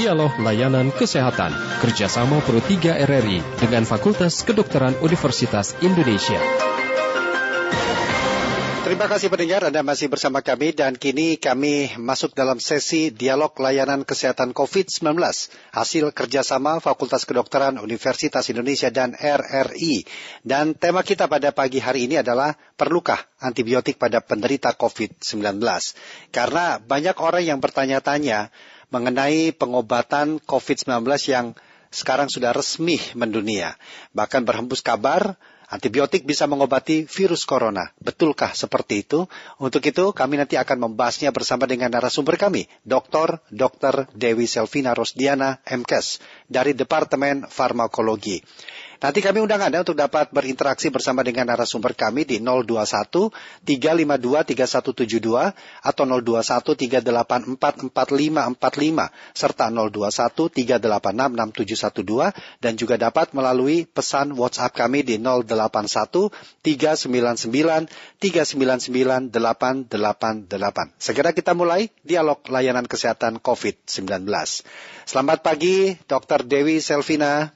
Dialog Layanan Kesehatan kerjasama Pro 3 RRI dengan Fakultas Kedokteran Universitas Indonesia. Terima kasih pendengar Anda masih bersama kami dan kini kami masuk dalam sesi dialog layanan kesehatan COVID-19 hasil kerjasama Fakultas Kedokteran Universitas Indonesia dan RRI. Dan tema kita pada pagi hari ini adalah perlukah antibiotik pada penderita COVID-19? Karena banyak orang yang bertanya-tanya mengenai pengobatan COVID-19 yang sekarang sudah resmi mendunia. Bahkan berhembus kabar Antibiotik bisa mengobati virus corona. Betulkah seperti itu? Untuk itu kami nanti akan membahasnya bersama dengan narasumber kami, Dr. Dr. Dewi Selvina Rosdiana, MKes, dari Departemen Farmakologi. Nanti kami undang Anda untuk dapat berinteraksi bersama dengan narasumber kami di 021 352 3172 atau 021 384 4545 serta 021 386 6712 dan juga dapat melalui pesan WhatsApp kami di 081 399 399 888. Segera kita mulai dialog layanan kesehatan COVID-19. Selamat pagi, Dr. Dewi Selvina.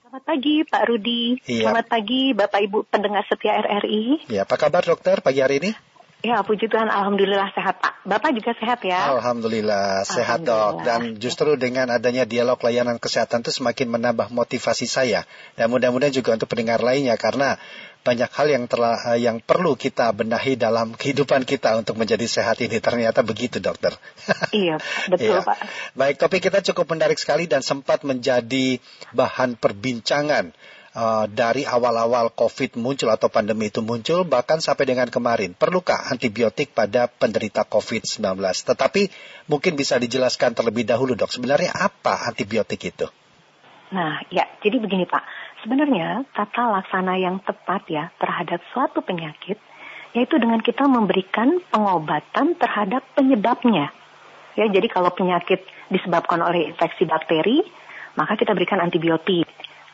Selamat pagi Pak Rudi. Iya. Selamat pagi Bapak Ibu pendengar setia RRI. Ya, apa kabar dokter pagi hari ini? Ya, puji Tuhan, Alhamdulillah sehat Pak. Bapak juga sehat ya? Alhamdulillah, sehat dok. Dan justru dengan adanya dialog layanan kesehatan itu semakin menambah motivasi saya. Dan mudah-mudahan juga untuk pendengar lainnya, karena banyak hal yang telah eh, yang perlu kita benahi dalam kehidupan kita untuk menjadi sehat ini ternyata begitu dokter. Iya betul iya. pak. Baik topik kita cukup menarik sekali dan sempat menjadi bahan perbincangan uh, dari awal-awal COVID muncul atau pandemi itu muncul bahkan sampai dengan kemarin perlukah antibiotik pada penderita COVID-19? Tetapi mungkin bisa dijelaskan terlebih dahulu dok sebenarnya apa antibiotik itu? Nah ya jadi begini pak Sebenarnya tata laksana yang tepat ya terhadap suatu penyakit yaitu dengan kita memberikan pengobatan terhadap penyebabnya. Ya, jadi kalau penyakit disebabkan oleh infeksi bakteri, maka kita berikan antibiotik.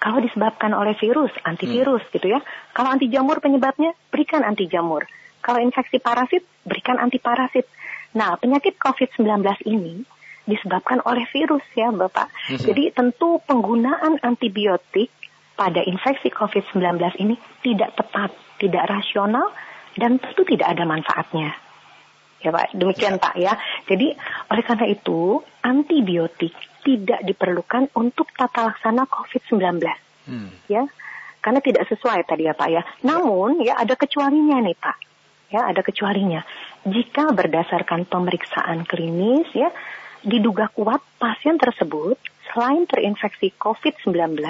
Kalau disebabkan oleh virus, antivirus hmm. gitu ya. Kalau anti jamur penyebabnya, berikan anti jamur. Kalau infeksi parasit, berikan antiparasit. Nah, penyakit COVID-19 ini disebabkan oleh virus ya Bapak. Hmm. Jadi tentu penggunaan antibiotik pada infeksi COVID-19 ini tidak tepat, tidak rasional, dan tentu tidak ada manfaatnya. Ya Pak, demikian Pak ya. Jadi oleh karena itu antibiotik tidak diperlukan untuk tata laksana COVID-19. Hmm. Ya, karena tidak sesuai tadi ya Pak ya. Namun ya ada kecualinya nih Pak. Ya, ada kecualinya. Jika berdasarkan pemeriksaan klinis ya diduga kuat pasien tersebut selain terinfeksi COVID-19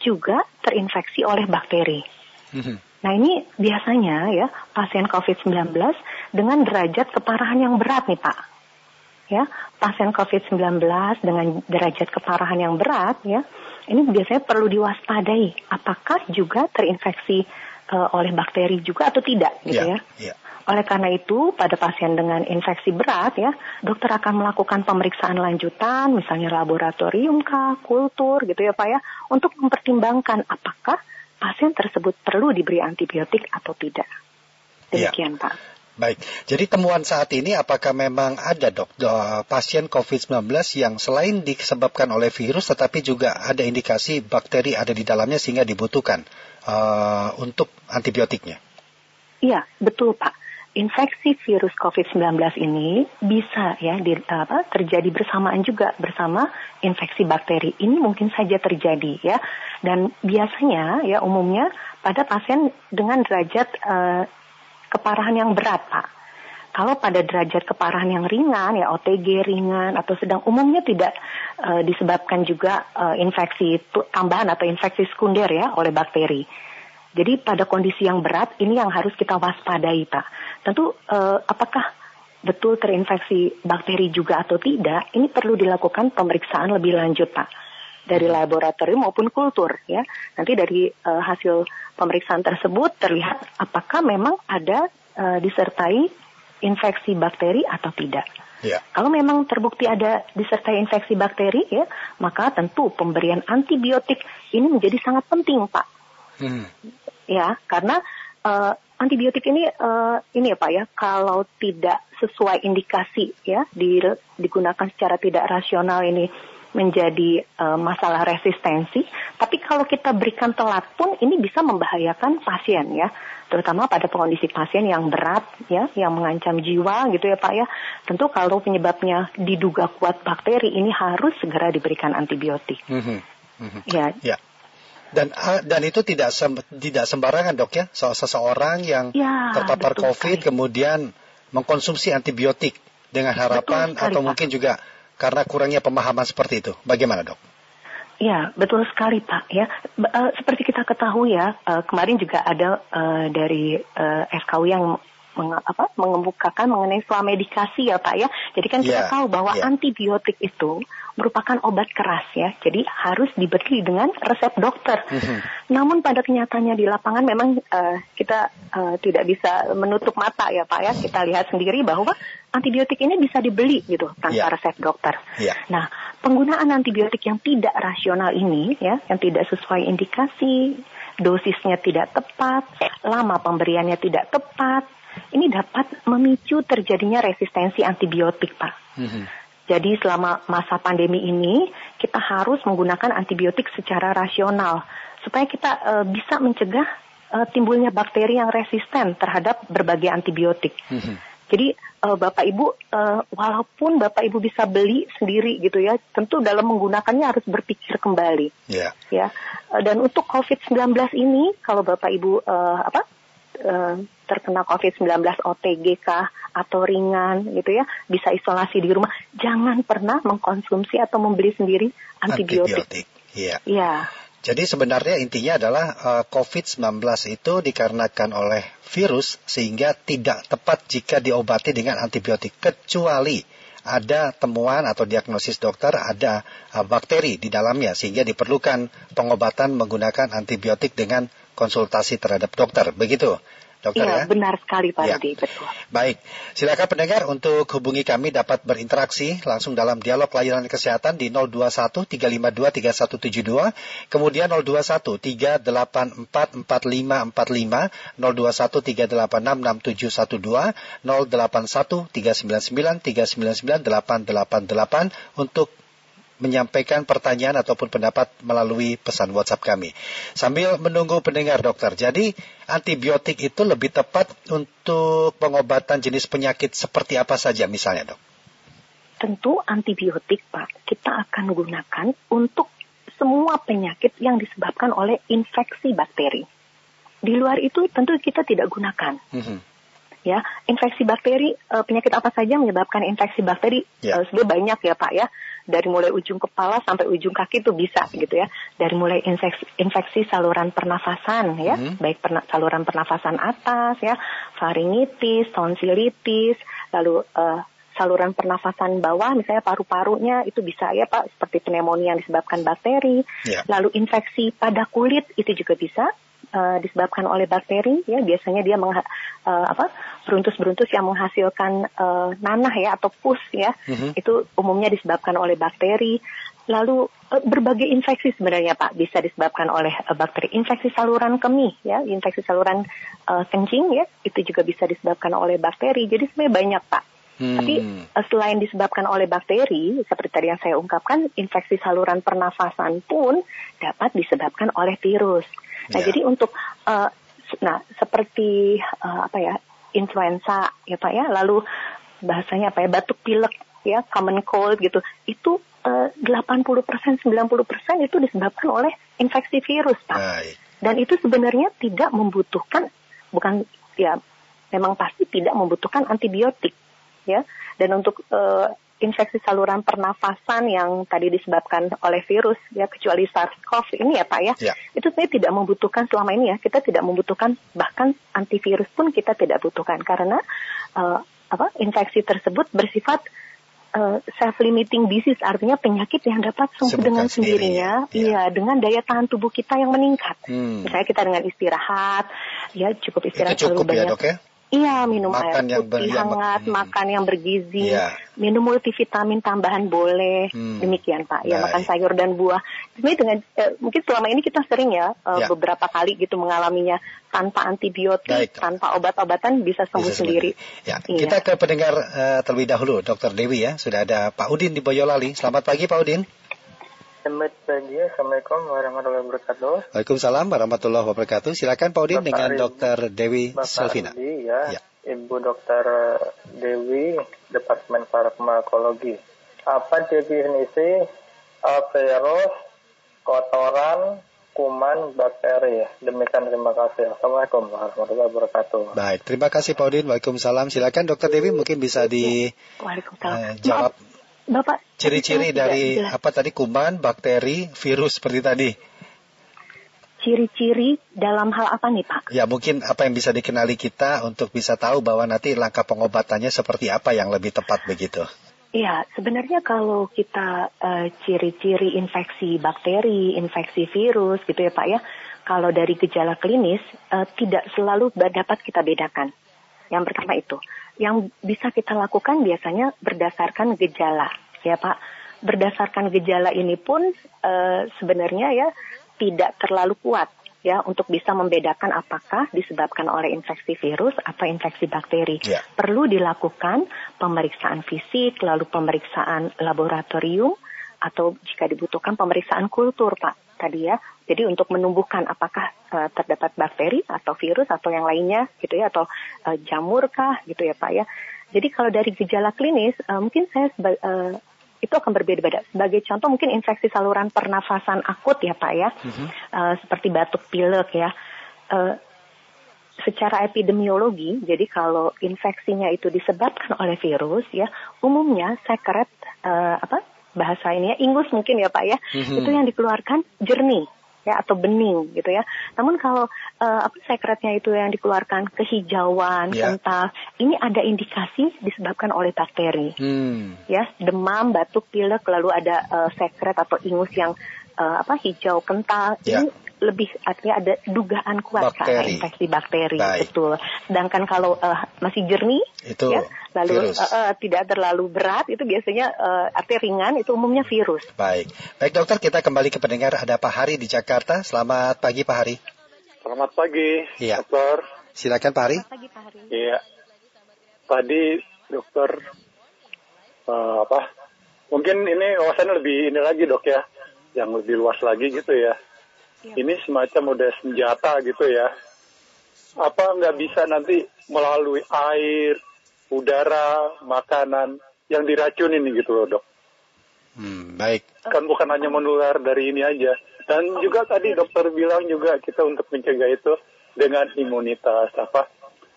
juga terinfeksi oleh bakteri. Mm-hmm. Nah ini biasanya ya pasien COVID-19 dengan derajat keparahan yang berat nih Pak. Ya, pasien COVID-19 dengan derajat keparahan yang berat ya, ini biasanya perlu diwaspadai apakah juga terinfeksi uh, oleh bakteri juga atau tidak gitu yeah, ya. Yeah. Oleh karena itu, pada pasien dengan infeksi berat ya, dokter akan melakukan pemeriksaan lanjutan, misalnya laboratorium kah, kultur gitu ya Pak ya, untuk mempertimbangkan apakah pasien tersebut perlu diberi antibiotik atau tidak. Iya. Demikian ya. Pak. Baik, jadi temuan saat ini apakah memang ada dok pasien COVID-19 yang selain disebabkan oleh virus tetapi juga ada indikasi bakteri ada di dalamnya sehingga dibutuhkan uh, untuk antibiotiknya? Iya, betul Pak infeksi virus COVID-19 ini bisa ya di, apa, terjadi bersamaan juga bersama infeksi bakteri. Ini mungkin saja terjadi ya. Dan biasanya ya umumnya pada pasien dengan derajat uh, keparahan yang berat, Pak. Kalau pada derajat keparahan yang ringan, ya OTG ringan atau sedang, umumnya tidak uh, disebabkan juga uh, infeksi tambahan atau infeksi sekunder ya oleh bakteri. Jadi pada kondisi yang berat ini yang harus kita waspadai, Pak. Tentu eh, apakah betul terinfeksi bakteri juga atau tidak, ini perlu dilakukan pemeriksaan lebih lanjut, Pak. Dari laboratorium maupun kultur ya. Nanti dari eh, hasil pemeriksaan tersebut terlihat apakah memang ada eh, disertai infeksi bakteri atau tidak. Ya. Kalau memang terbukti ada disertai infeksi bakteri ya, maka tentu pemberian antibiotik ini menjadi sangat penting, Pak. Hmm. Ya, karena uh, antibiotik ini uh, ini ya Pak ya, kalau tidak sesuai indikasi ya di, digunakan secara tidak rasional ini menjadi uh, masalah resistensi. Tapi kalau kita berikan telat pun ini bisa membahayakan pasien ya, terutama pada kondisi pasien yang berat ya, yang mengancam jiwa gitu ya Pak ya. Tentu kalau penyebabnya diduga kuat bakteri ini harus segera diberikan antibiotik. Mm -hmm. Mm -hmm. Ya. ya. Dan ah, dan itu tidak sem, tidak sembarangan dok ya, so, seseorang yang ya, terpapar COVID sekali. kemudian mengkonsumsi antibiotik dengan harapan sekali, atau Pak. mungkin juga karena kurangnya pemahaman seperti itu. Bagaimana dok? Ya, betul sekali Pak. Ya, uh, seperti kita ketahui ya, uh, kemarin juga ada uh, dari uh, FKW yang meng, apa, mengemukakan mengenai medikasi ya Pak ya. Jadi kan kita yeah, tahu bahwa yeah. antibiotik itu merupakan obat keras ya. Jadi harus diberi dengan resep dokter. Mm-hmm. Namun pada kenyataannya di lapangan memang uh, kita uh, tidak bisa menutup mata ya Pak ya. Kita lihat sendiri bahwa antibiotik ini bisa dibeli gitu tanpa yeah. resep dokter. Yeah. Nah, penggunaan antibiotik yang tidak rasional ini ya, yang tidak sesuai indikasi, dosisnya tidak tepat, lama pemberiannya tidak tepat, ini dapat memicu terjadinya resistensi antibiotik, Pak. Mm-hmm. Jadi selama masa pandemi ini kita harus menggunakan antibiotik secara rasional supaya kita uh, bisa mencegah uh, timbulnya bakteri yang resisten terhadap berbagai antibiotik. Mm-hmm. Jadi uh, Bapak Ibu walaupun Bapak Ibu bisa beli sendiri gitu ya, tentu dalam menggunakannya harus berpikir kembali. Yeah. Ya. Uh, dan untuk COVID-19 ini kalau Bapak Ibu apa terkena COVID-19 OTG kah atau ringan gitu ya, bisa isolasi di rumah, jangan pernah mengkonsumsi atau membeli sendiri antibiotik. Antibiotik, iya. Iya. Jadi sebenarnya intinya adalah uh, eh, COVID-19 itu dikarenakan oleh virus sehingga tidak tepat jika diobati dengan antibiotik kecuali ada temuan atau diagnosis dokter ada uh, bakteri di dalamnya sehingga diperlukan pengobatan menggunakan antibiotik dengan konsultasi terhadap dokter. Begitu dokter ya? ya? benar sekali Pak ya. Rudi, betul. Baik, silakan pendengar untuk hubungi kami dapat berinteraksi langsung dalam dialog layanan kesehatan di 021 352 3172, kemudian 021 384 4545, 021 386 6712, 081 399 399 888 untuk menyampaikan pertanyaan ataupun pendapat melalui pesan WhatsApp kami. Sambil menunggu pendengar dokter, jadi antibiotik itu lebih tepat untuk pengobatan jenis penyakit seperti apa saja misalnya dok? Tentu antibiotik Pak, kita akan gunakan untuk semua penyakit yang disebabkan oleh infeksi bakteri. Di luar itu tentu kita tidak gunakan. Mm -hmm ya infeksi bakteri uh, penyakit apa saja menyebabkan infeksi bakteri yeah. Ya. sebenarnya banyak ya pak ya dari mulai ujung kepala sampai ujung kaki itu bisa gitu ya dari mulai infeksi, infeksi saluran pernafasan ya mm -hmm. baik perna, saluran pernafasan atas ya faringitis tonsilitis lalu uh, saluran pernafasan bawah, misalnya paru-parunya itu bisa ya Pak, seperti pneumonia yang disebabkan bakteri. Yeah. Lalu infeksi pada kulit itu juga bisa uh, disebabkan oleh bakteri ya biasanya dia mengha, uh, apa beruntus-beruntus yang menghasilkan uh, nanah ya atau pus ya mm-hmm. itu umumnya disebabkan oleh bakteri lalu uh, berbagai infeksi sebenarnya Pak bisa disebabkan oleh uh, bakteri infeksi saluran kemih ya infeksi saluran uh, kencing ya itu juga bisa disebabkan oleh bakteri jadi sebenarnya banyak Pak Hmm. Tapi selain disebabkan oleh bakteri, seperti tadi yang saya ungkapkan, infeksi saluran pernafasan pun dapat disebabkan oleh virus. Nah, yeah. jadi untuk uh, nah seperti uh, apa ya influenza ya Pak ya, lalu bahasanya apa ya batuk pilek ya common cold gitu itu uh, 80 persen 90 persen itu disebabkan oleh infeksi virus Pak. Baik. Dan itu sebenarnya tidak membutuhkan bukan ya memang pasti tidak membutuhkan antibiotik ya. Dan untuk uh, infeksi saluran pernafasan yang tadi disebabkan oleh virus ya kecuali SARS-CoV ini ya Pak ya, ya. itu sebenarnya tidak membutuhkan selama ini ya kita tidak membutuhkan bahkan antivirus pun kita tidak butuhkan karena uh, apa infeksi tersebut bersifat uh, self-limiting disease artinya penyakit yang dapat sembuh dengan sendirinya, iya ya. dengan daya tahan tubuh kita yang meningkat. Hmm. Misalnya kita dengan istirahat, ya cukup istirahat Itu cukup ya, banyak. dok ya? Iya, minum Makan air putih yang- hangat, hmm. makan yang bergizi, Iya. minum multivitamin tambahan boleh. Hmm. Demikian Pak. Ya, Baik. makan sayur dan buah. Sebenarnya dengan eh, mungkin selama ini kita sering ya, eh, Ya. beberapa kali gitu mengalaminya tanpa antibiotik, Baik. tanpa obat-obatan bisa sembuh Bisa sendiri. Ya, Iya. kita ke pendengar eh, terlebih dahulu, Dokter Dewi ya. Sudah ada Pak Udin di Boyolali. Selamat pagi Pak Udin. Selamat pagi, Assalamualaikum warahmatullahi wabarakatuh. Waalaikumsalam warahmatullahi wabarakatuh. Silakan Pak Udin Bapak dengan Dokter Dewi Bapak. Rudi ya, Ya. Ibu Dokter Dewi, Departemen Farmakologi. Apa definisi uh, virus, kotoran, kuman, bakteri? Demikian terima kasih. Assalamualaikum warahmatullahi wabarakatuh. Baik, terima kasih Pak Udin. Waalaikumsalam. Silakan Dokter Dewi mungkin bisa di Waalaikumsalam. eh, jawab Maaf, Bapak, ciri-ciri dari jelas. apa tadi kuman, bakteri, virus seperti tadi. ciri-ciri dalam hal apa nih Pak? Ya mungkin apa yang bisa dikenali kita untuk bisa tahu bahwa nanti langkah pengobatannya seperti apa yang lebih tepat begitu. Iya, sebenarnya kalau kita eh, ciri-ciri infeksi bakteri, infeksi virus gitu ya Pak ya, kalau dari gejala klinis eh, tidak selalu dapat kita bedakan. Yang pertama itu, yang bisa kita lakukan biasanya berdasarkan gejala, ya Pak. Berdasarkan gejala ini pun eh, sebenarnya ya tidak terlalu kuat ya untuk bisa membedakan apakah disebabkan oleh infeksi virus atau infeksi bakteri Ya. perlu dilakukan pemeriksaan fisik, lalu pemeriksaan laboratorium, atau jika dibutuhkan pemeriksaan kultur, Pak. Tadi ya, jadi untuk menumbuhkan apakah eh, terdapat bakteri atau virus atau yang lainnya, gitu ya, atau eh, jamur kah, gitu ya, Pak ya. Jadi kalau dari gejala klinis, eh, mungkin saya eh, itu akan berbeda-beda. Sebagai contoh mungkin infeksi saluran pernafasan akut ya, Pak ya, Eh, seperti batuk pilek ya. Eh, secara epidemiologi, jadi kalau infeksinya itu disebabkan oleh virus, ya umumnya sekret eh, apa bahasa ini ya ingus mungkin ya pak ya, Mhm. itu yang dikeluarkan jernih ya atau bening gitu ya. Namun kalau eh, apa sekretnya itu yang dikeluarkan kehijauan, Ya. kental, ini ada indikasi disebabkan oleh bakteri Hmm. ya demam batuk pilek lalu ada eh, sekret atau ingus yang eh, apa hijau kental Ya. ini lebih artinya ada dugaan kuat Bakteri. infeksi bakteri Baik. betul sedangkan kalau eh, masih jernih Itu ya lalu virus. eh, eh, tidak terlalu berat itu biasanya eh, artinya ringan itu umumnya virus Baik. Baik dokter, kita kembali ke pendengar. Ada Pak Hari di Jakarta. Selamat pagi Pak Hari. Selamat pagi, Iya. dokter. Silakan Pak Hari. pagi Pak Hari Iya. Tadi dokter eh, apa? Mungkin ini wawasannya lebih ini lagi dok ya, yang lebih luas lagi gitu ya. Iya. Ini semacam udah senjata gitu ya. Apa nggak bisa nanti melalui air, udara, makanan yang diracunin gitu loh dok? Hmm, baik. Kan bukan hanya menular dari ini aja. Dan juga tadi dokter bilang juga kita untuk mencegah itu dengan imunitas apa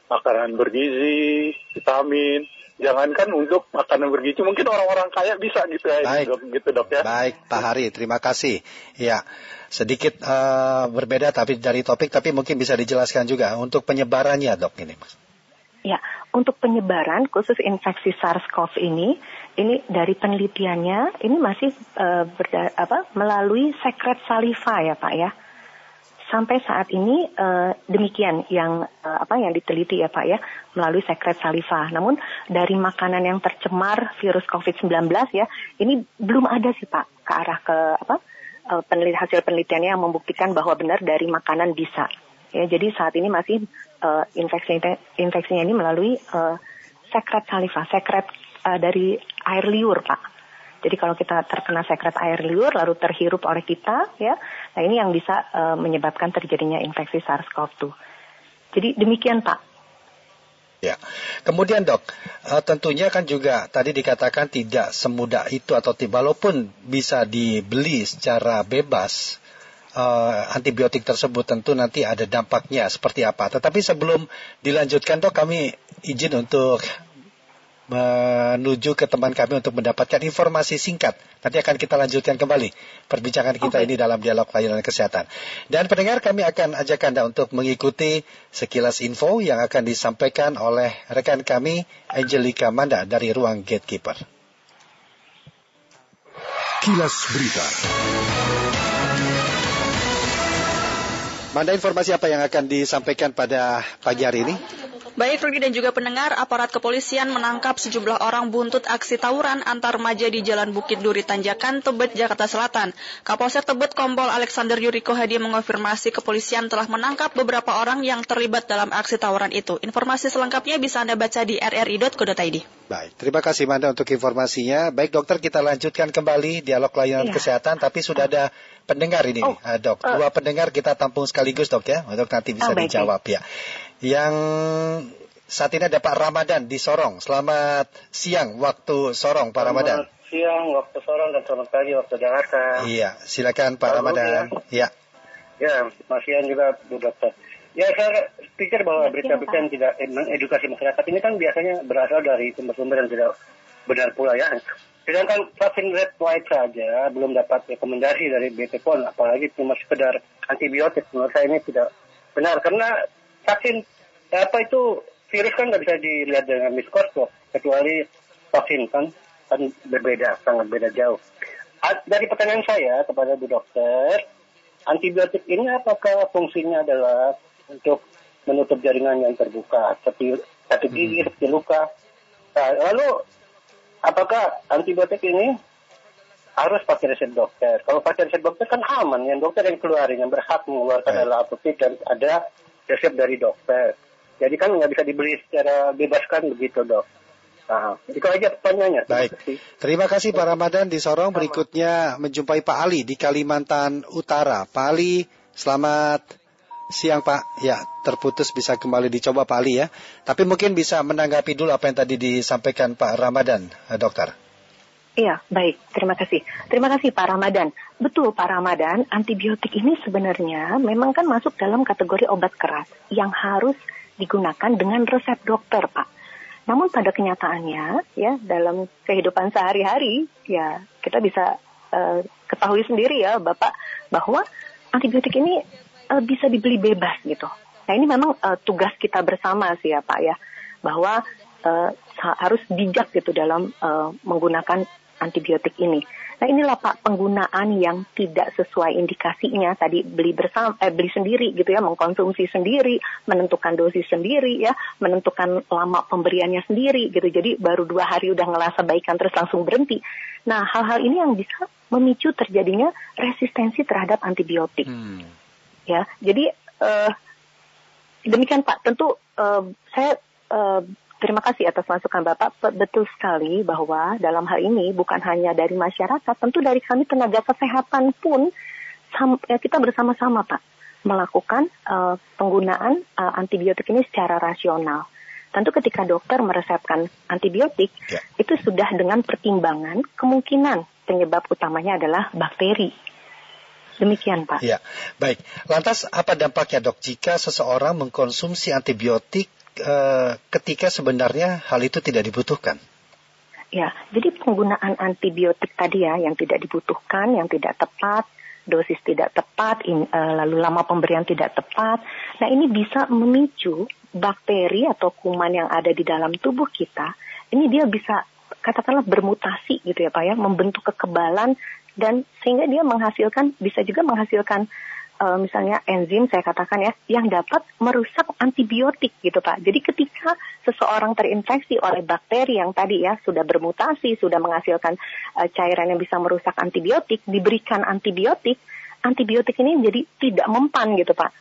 makanan bergizi, vitamin. Jangankan untuk makanan bergizi, mungkin orang-orang kaya bisa gitu ya, Baik. dok, gitu dok ya. Baik, Pak Hari, terima kasih. Ya, sedikit eh, berbeda tapi dari topik, tapi mungkin bisa dijelaskan juga untuk penyebarannya, dok ini, mas. Ya, untuk penyebaran khusus infeksi SARS-CoV ini, ini dari penelitiannya ini masih eh, berda- apa, melalui sekret saliva ya Pak ya. Sampai saat ini eh, demikian yang eh, apa yang diteliti ya Pak ya melalui sekret saliva. Namun dari makanan yang tercemar virus COVID-19 ya, ini belum ada sih Pak ke arah ke apa eh, penelit hasil penelitiannya yang membuktikan bahwa benar dari makanan bisa. Ya, jadi saat ini masih eh, infeksi infeksinya ini melalui eh, sekret saliva, sekret eh, dari air liur, Pak. Jadi kalau kita terkena sekret air liur lalu terhirup oleh kita, ya, nah ini yang bisa eh, menyebabkan terjadinya infeksi SARS-CoV-2. Jadi demikian, Pak. Ya, kemudian dok, eh, tentunya kan juga tadi dikatakan tidak semudah itu atau ti- walaupun bisa dibeli secara bebas eh, antibiotik tersebut tentu nanti ada dampaknya seperti apa. Tetapi sebelum dilanjutkan dok, kami izin untuk menuju ke teman kami untuk mendapatkan informasi singkat. Nanti akan kita lanjutkan kembali perbincangan kita Oke. ini dalam dialog layanan kesehatan. Dan pendengar kami akan ajak Anda untuk mengikuti sekilas info yang akan disampaikan oleh rekan kami Angelica Manda dari ruang Gatekeeper. Kilas Berita. Manda informasi apa yang akan disampaikan pada pagi hari ini? Baik Rudi dan juga pendengar, aparat kepolisian menangkap sejumlah orang buntut aksi tawuran antar remaja di Jalan Bukit Duri Tanjakan, Tebet, Jakarta Selatan. Kapolsek Tebet Kompol Alexander Yuriko Hadi mengonfirmasi kepolisian telah menangkap beberapa orang yang terlibat dalam aksi tawuran itu. Informasi selengkapnya bisa Anda baca di rri.co.id. Baik, terima kasih Manda untuk informasinya. Baik dokter, kita lanjutkan kembali dialog layanan iya. kesehatan, tapi sudah ada pendengar ini, oh, nih, dok. Uh, Dua pendengar kita tampung sekaligus dok ya, untuk nanti bisa oh, dijawab ya yang saat ini ada Pak Ramadan di Sorong. Selamat siang waktu Sorong, Pak Ramadan. Selamat siang waktu Sorong dan selamat pagi waktu Jakarta. Iya, silakan Pak Ramadan. Ya. Ya, masih juga Bu Dokter. Ya, saya pikir bahwa berita-berita yang tidak mengedukasi masyarakat ini kan biasanya berasal dari sumber-sumber yang tidak benar pula ya. Sedangkan vaksin red white saja belum dapat rekomendasi dari BPOM, apalagi cuma sekedar antibiotik. Menurut saya ini tidak benar karena vaksin apa itu virus kan nggak bisa dilihat dengan mikroskop kecuali vaksin kan kan berbeda sangat beda jauh. Dari pertanyaan saya kepada Bu Dokter, antibiotik ini apakah fungsinya adalah untuk menutup jaringan yang terbuka seperti sakit gigi, hmm. seperti luka. Nah, lalu apakah antibiotik ini harus pakai resep dokter? Kalau pakai resep dokter kan aman, yang dokter yang keluarin, yang berhak mengeluarkan adalah apotek dan ada resep dari dokter. Jadi kan nggak bisa dibeli secara bebas kan begitu dok. Nah, itu aja pertanyaannya. Baik. Terima kasih Pak Ramadan di Sorong. Berikutnya menjumpai Pak Ali di Kalimantan Utara. Pak Ali, selamat siang Pak. Ya, terputus bisa kembali dicoba Pak Ali ya. Tapi mungkin bisa menanggapi dulu apa yang tadi disampaikan Pak Ramadan, dokter. Iya, baik. Terima kasih. Terima kasih Pak Ramadan. Betul Pak Ramadan, antibiotik ini sebenarnya memang kan masuk dalam kategori obat keras yang harus digunakan dengan resep dokter, Pak. Namun pada kenyataannya, ya dalam kehidupan sehari-hari, ya kita bisa uh, ketahui sendiri ya, Bapak, bahwa antibiotik ini uh, bisa dibeli bebas gitu. Nah ini memang uh, tugas kita bersama sih ya Pak ya, bahwa harus bijak gitu dalam menggunakan antibiotik ini. Nah inilah Pak penggunaan yang tidak sesuai indikasinya tadi beli bersama eh, beli sendiri gitu ya mengkonsumsi sendiri menentukan dosis sendiri ya menentukan lama pemberiannya sendiri gitu jadi baru dua hari udah ngerasa baikan terus langsung berhenti. Nah hal-hal ini yang bisa memicu terjadinya resistensi terhadap antibiotik. Hmm. Ya jadi uh, demikian Pak tentu uh, saya uh, Terima kasih atas masukan Bapak. Betul sekali bahwa dalam hal ini bukan hanya dari masyarakat, tentu dari kami tenaga kesehatan pun ya kita bersama-sama Pak melakukan uh, penggunaan uh, antibiotik ini secara rasional. Tentu ketika dokter meresepkan antibiotik ya. itu sudah dengan pertimbangan kemungkinan penyebab utamanya adalah bakteri. Demikian Pak. Ya, baik. Lantas apa dampaknya dok jika seseorang mengkonsumsi antibiotik ketika sebenarnya hal itu tidak dibutuhkan? Ya, jadi penggunaan antibiotik tadi ya yang tidak dibutuhkan, yang tidak tepat, dosis tidak tepat, in, uh, lalu lama pemberian tidak tepat. Nah, ini bisa memicu bakteri atau kuman yang ada di dalam tubuh kita. Ini dia bisa katakanlah bermutasi gitu ya Pak ya, membentuk kekebalan dan sehingga dia menghasilkan bisa juga menghasilkan uh, misalnya enzim saya katakan ya yang dapat merusak antibiotik gitu Pak. Jadi ketika seseorang terinfeksi oleh bakteri yang tadi ya sudah bermutasi, sudah menghasilkan uh, cairan yang bisa merusak antibiotik, diberikan antibiotik, antibiotik ini jadi tidak mempan gitu Pak.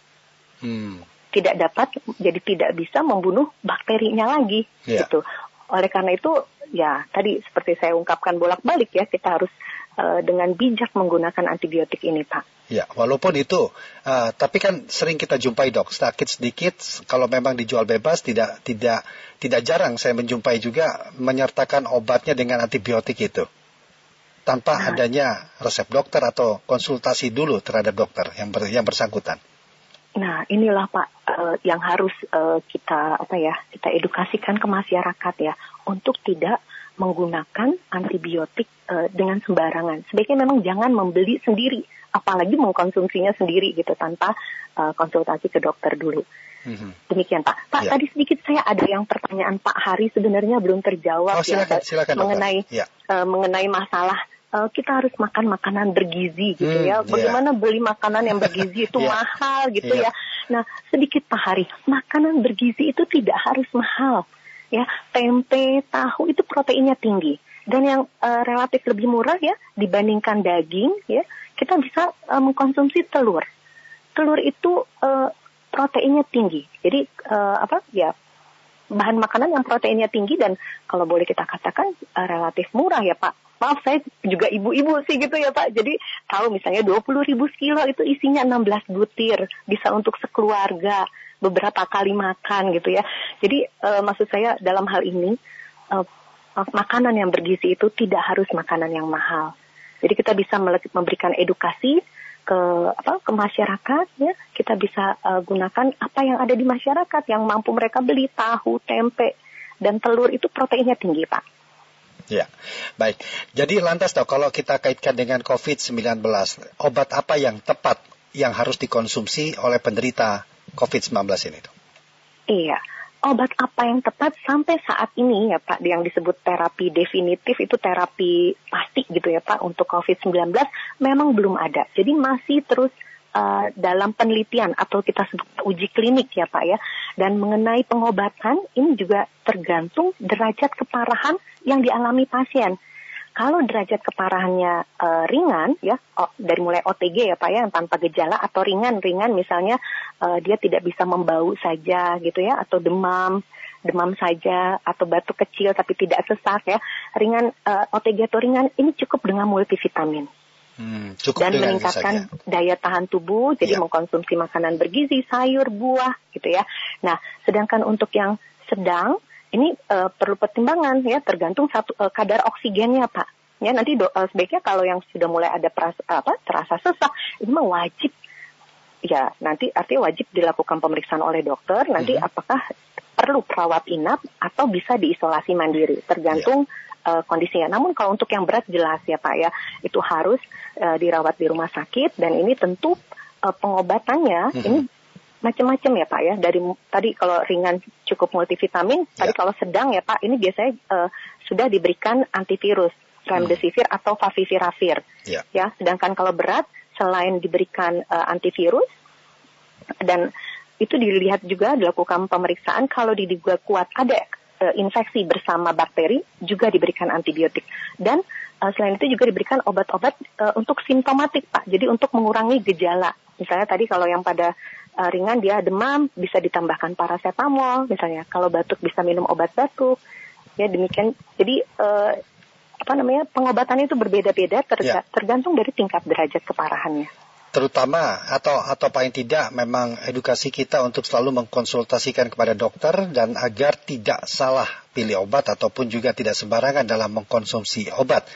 Hmm. Tidak dapat jadi tidak bisa membunuh bakterinya lagi yeah. gitu. Oleh karena itu ya tadi seperti saya ungkapkan bolak-balik ya kita harus uh, dengan bijak menggunakan antibiotik ini, Pak. Ya, walaupun itu, uh, tapi kan sering kita jumpai dok, sakit sedikit, kalau memang dijual bebas tidak tidak tidak jarang saya menjumpai juga menyertakan obatnya dengan antibiotik itu tanpa nah. adanya resep dokter atau konsultasi dulu terhadap dokter yang ber, yang bersangkutan. Nah, inilah Pak uh, yang harus uh, kita apa ya kita edukasikan ke masyarakat ya untuk tidak menggunakan antibiotik uh, dengan sembarangan. Sebaiknya memang jangan membeli sendiri, apalagi mengkonsumsinya sendiri gitu tanpa uh, konsultasi ke dokter dulu. Mm-hmm. Demikian Pak. Pak ya. tadi sedikit saya ada yang pertanyaan Pak Hari sebenarnya belum terjawab oh, silakan, ya silakan, mengenai ya. uh, mengenai masalah uh, kita harus makan makanan bergizi gitu hmm, ya. Bagaimana yeah. beli makanan yang bergizi itu yeah. mahal gitu yeah. ya. Nah, sedikit Pak Hari, makanan bergizi itu tidak harus mahal. Ya, tempe, tahu itu proteinnya tinggi. Dan yang uh, relatif lebih murah ya dibandingkan daging ya, kita bisa uh, mengkonsumsi telur. Telur itu uh, proteinnya tinggi. Jadi uh, apa ya bahan makanan yang proteinnya tinggi dan kalau boleh kita katakan uh, relatif murah ya Pak. Maaf saya juga ibu-ibu sih gitu ya Pak. Jadi tahu misalnya 20 ribu kilo itu isinya 16 butir. Bisa untuk sekeluarga beberapa kali makan gitu ya. Jadi uh, maksud saya dalam hal ini uh, makanan yang bergizi itu tidak harus makanan yang mahal. Jadi kita bisa memberikan edukasi ke apa ke masyarakat ya kita bisa uh, gunakan apa yang ada di masyarakat yang mampu mereka beli tahu tempe dan telur itu proteinnya tinggi pak. Ya, baik. Jadi lantas toh kalau kita kaitkan dengan COVID-19, obat apa yang tepat yang harus dikonsumsi oleh penderita COVID-19 ini? Iya, obat apa yang tepat sampai saat ini ya Pak yang disebut terapi definitif itu terapi pasti gitu ya Pak untuk COVID-19 memang belum ada. Jadi masih terus uh, dalam penelitian atau kita sebut uji klinik ya Pak ya. Dan mengenai pengobatan ini juga tergantung derajat keparahan yang dialami pasien. Kalau derajat keparahannya uh, ringan ya oh, dari mulai OTG ya Pak ya yang tanpa gejala atau ringan-ringan misalnya uh, dia tidak bisa membau saja gitu ya atau demam demam saja atau batuk kecil tapi tidak sesak ya ringan uh, OTG atau ringan ini cukup dengan multivitamin. Hmm, cukup dan meningkatkan daya tahan tubuh, jadi ya. mengkonsumsi makanan bergizi, sayur, buah, gitu ya. Nah, sedangkan untuk yang sedang, ini uh, perlu pertimbangan ya tergantung satu uh, kadar oksigennya pak ya nanti do, uh, sebaiknya kalau yang sudah mulai ada peras, apa terasa sesak ini mah wajib ya nanti artinya wajib dilakukan pemeriksaan oleh dokter nanti mm-hmm. apakah perlu perawat inap atau bisa diisolasi mandiri tergantung yeah. uh, kondisinya namun kalau untuk yang berat jelas ya pak ya itu harus uh, dirawat di rumah sakit dan ini tentu uh, pengobatannya mm-hmm. ini macam-macam ya Pak ya. Dari tadi kalau ringan cukup multivitamin, ya. tadi kalau sedang ya Pak, ini biasanya uh, sudah diberikan antivirus, remdesivir hmm. atau favipiravir. Ya. ya. Sedangkan kalau berat, selain diberikan uh, antivirus dan itu dilihat juga dilakukan pemeriksaan kalau diduga kuat ada uh, infeksi bersama bakteri juga diberikan antibiotik dan uh, selain itu juga diberikan obat-obat uh, untuk simptomatik Pak. Jadi untuk mengurangi gejala. Misalnya tadi kalau yang pada uh, ringan dia demam bisa ditambahkan paracetamol misalnya kalau batuk bisa minum obat batuk ya demikian jadi uh, apa namanya pengobatan itu berbeda-beda terga ya. tergantung dari tingkat derajat keparahannya terutama atau atau paling tidak memang edukasi kita untuk selalu mengkonsultasikan kepada dokter dan agar tidak salah pilih obat ataupun juga tidak sembarangan dalam mengkonsumsi obat.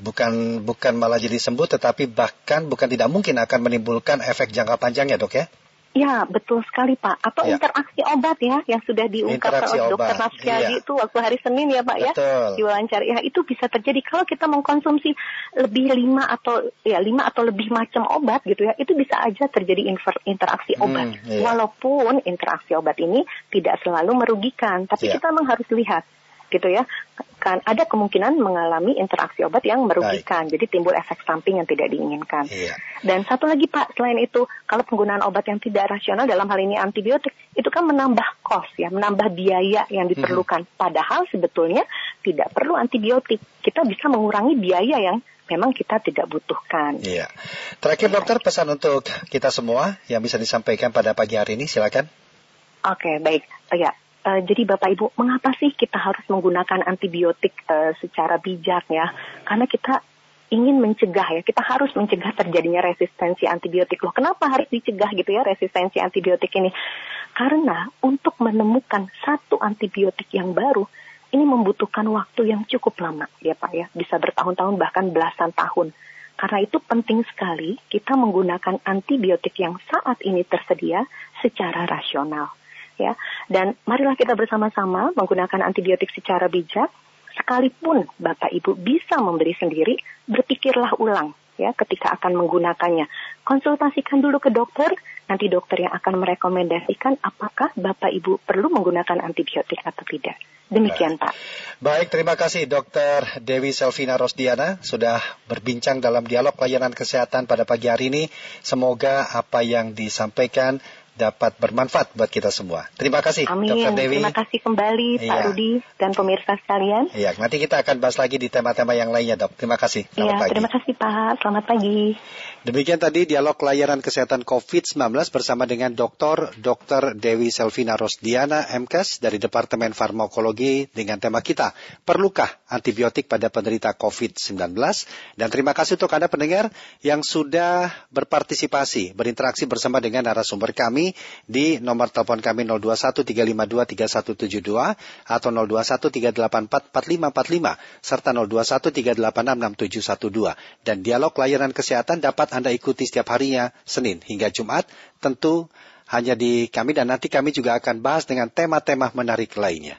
Bukan bukan malah jadi sembuh tetapi bahkan bukan tidak mungkin akan menimbulkan efek jangka panjang ya dok ya Ya, betul sekali Pak. Atau ya. interaksi obat ya yang sudah diungkap oleh dokter Nafsiadi ya. itu waktu hari Senin ya Pak ya, betul. ya. Diwawancara. Ya, itu bisa terjadi kalau kita mengkonsumsi lebih lima atau ya lima atau lebih macam obat gitu ya, itu bisa aja terjadi interaksi hmm, obat. Hmm, iya. Walaupun interaksi obat ini tidak selalu merugikan, tapi ya. kita memang harus lihat gitu ya kan ada kemungkinan mengalami interaksi obat yang merugikan Baik. jadi timbul efek samping yang tidak diinginkan iya. Dan satu lagi pak selain itu kalau penggunaan obat yang tidak rasional dalam hal ini antibiotik itu kan menambah cost ya menambah biaya yang diperlukan hmm. padahal sebetulnya tidak perlu antibiotik kita bisa mengurangi biaya yang memang kita tidak butuhkan. Iya. Terakhir dokter pesan untuk kita semua yang bisa disampaikan pada pagi hari ini silakan. Oke, baik. Oh, ya, Uh, jadi Bapak Ibu, mengapa sih kita harus menggunakan antibiotik uh, secara bijak ya? Karena kita ingin mencegah ya, kita harus mencegah terjadinya resistensi antibiotik loh. Kenapa harus dicegah gitu ya resistensi antibiotik ini? Karena untuk menemukan satu antibiotik yang baru, ini membutuhkan waktu yang cukup lama ya Pak ya, bisa bertahun-tahun bahkan belasan tahun. Karena itu penting sekali kita menggunakan antibiotik yang saat ini tersedia secara rasional ya. Dan marilah kita bersama-sama menggunakan antibiotik secara bijak. Sekalipun Bapak Ibu bisa membeli sendiri, berpikirlah ulang ya ketika akan menggunakannya. Konsultasikan dulu ke dokter, nanti dokter yang akan merekomendasikan apakah Bapak Ibu perlu menggunakan antibiotik atau tidak. Demikian Pak. Baik, terima kasih Dokter Dewi Selvina Rosdiana sudah berbincang dalam dialog layanan kesehatan pada pagi hari ini. Semoga apa yang disampaikan dapat bermanfaat buat kita semua. Terima kasih, Amin. Dr. Dewi. Terima kasih kembali Pak Iya. Rudi dan pemirsa sekalian. Iya, nanti kita akan bahas lagi di tema-tema yang lainnya, dok. Terima kasih. Selamat Iya, pagi. terima kasih Pak. Selamat pagi. Demikian tadi dialog layanan kesehatan COVID-19 bersama dengan Dr. Dr. Dewi Selvina Rosdiana, MKes dari Departemen Farmakologi dengan tema kita, Perlukah antibiotik pada penderita COVID-19? Dan terima kasih untuk Anda pendengar yang sudah berpartisipasi, berinteraksi bersama dengan narasumber kami di nomor telepon kami 0213523172 atau 0213844545 serta 0213866712 dan dialog layanan kesehatan dapat Anda ikuti setiap harinya Senin hingga Jumat tentu hanya di kami dan nanti kami juga akan bahas dengan tema-tema menarik lainnya.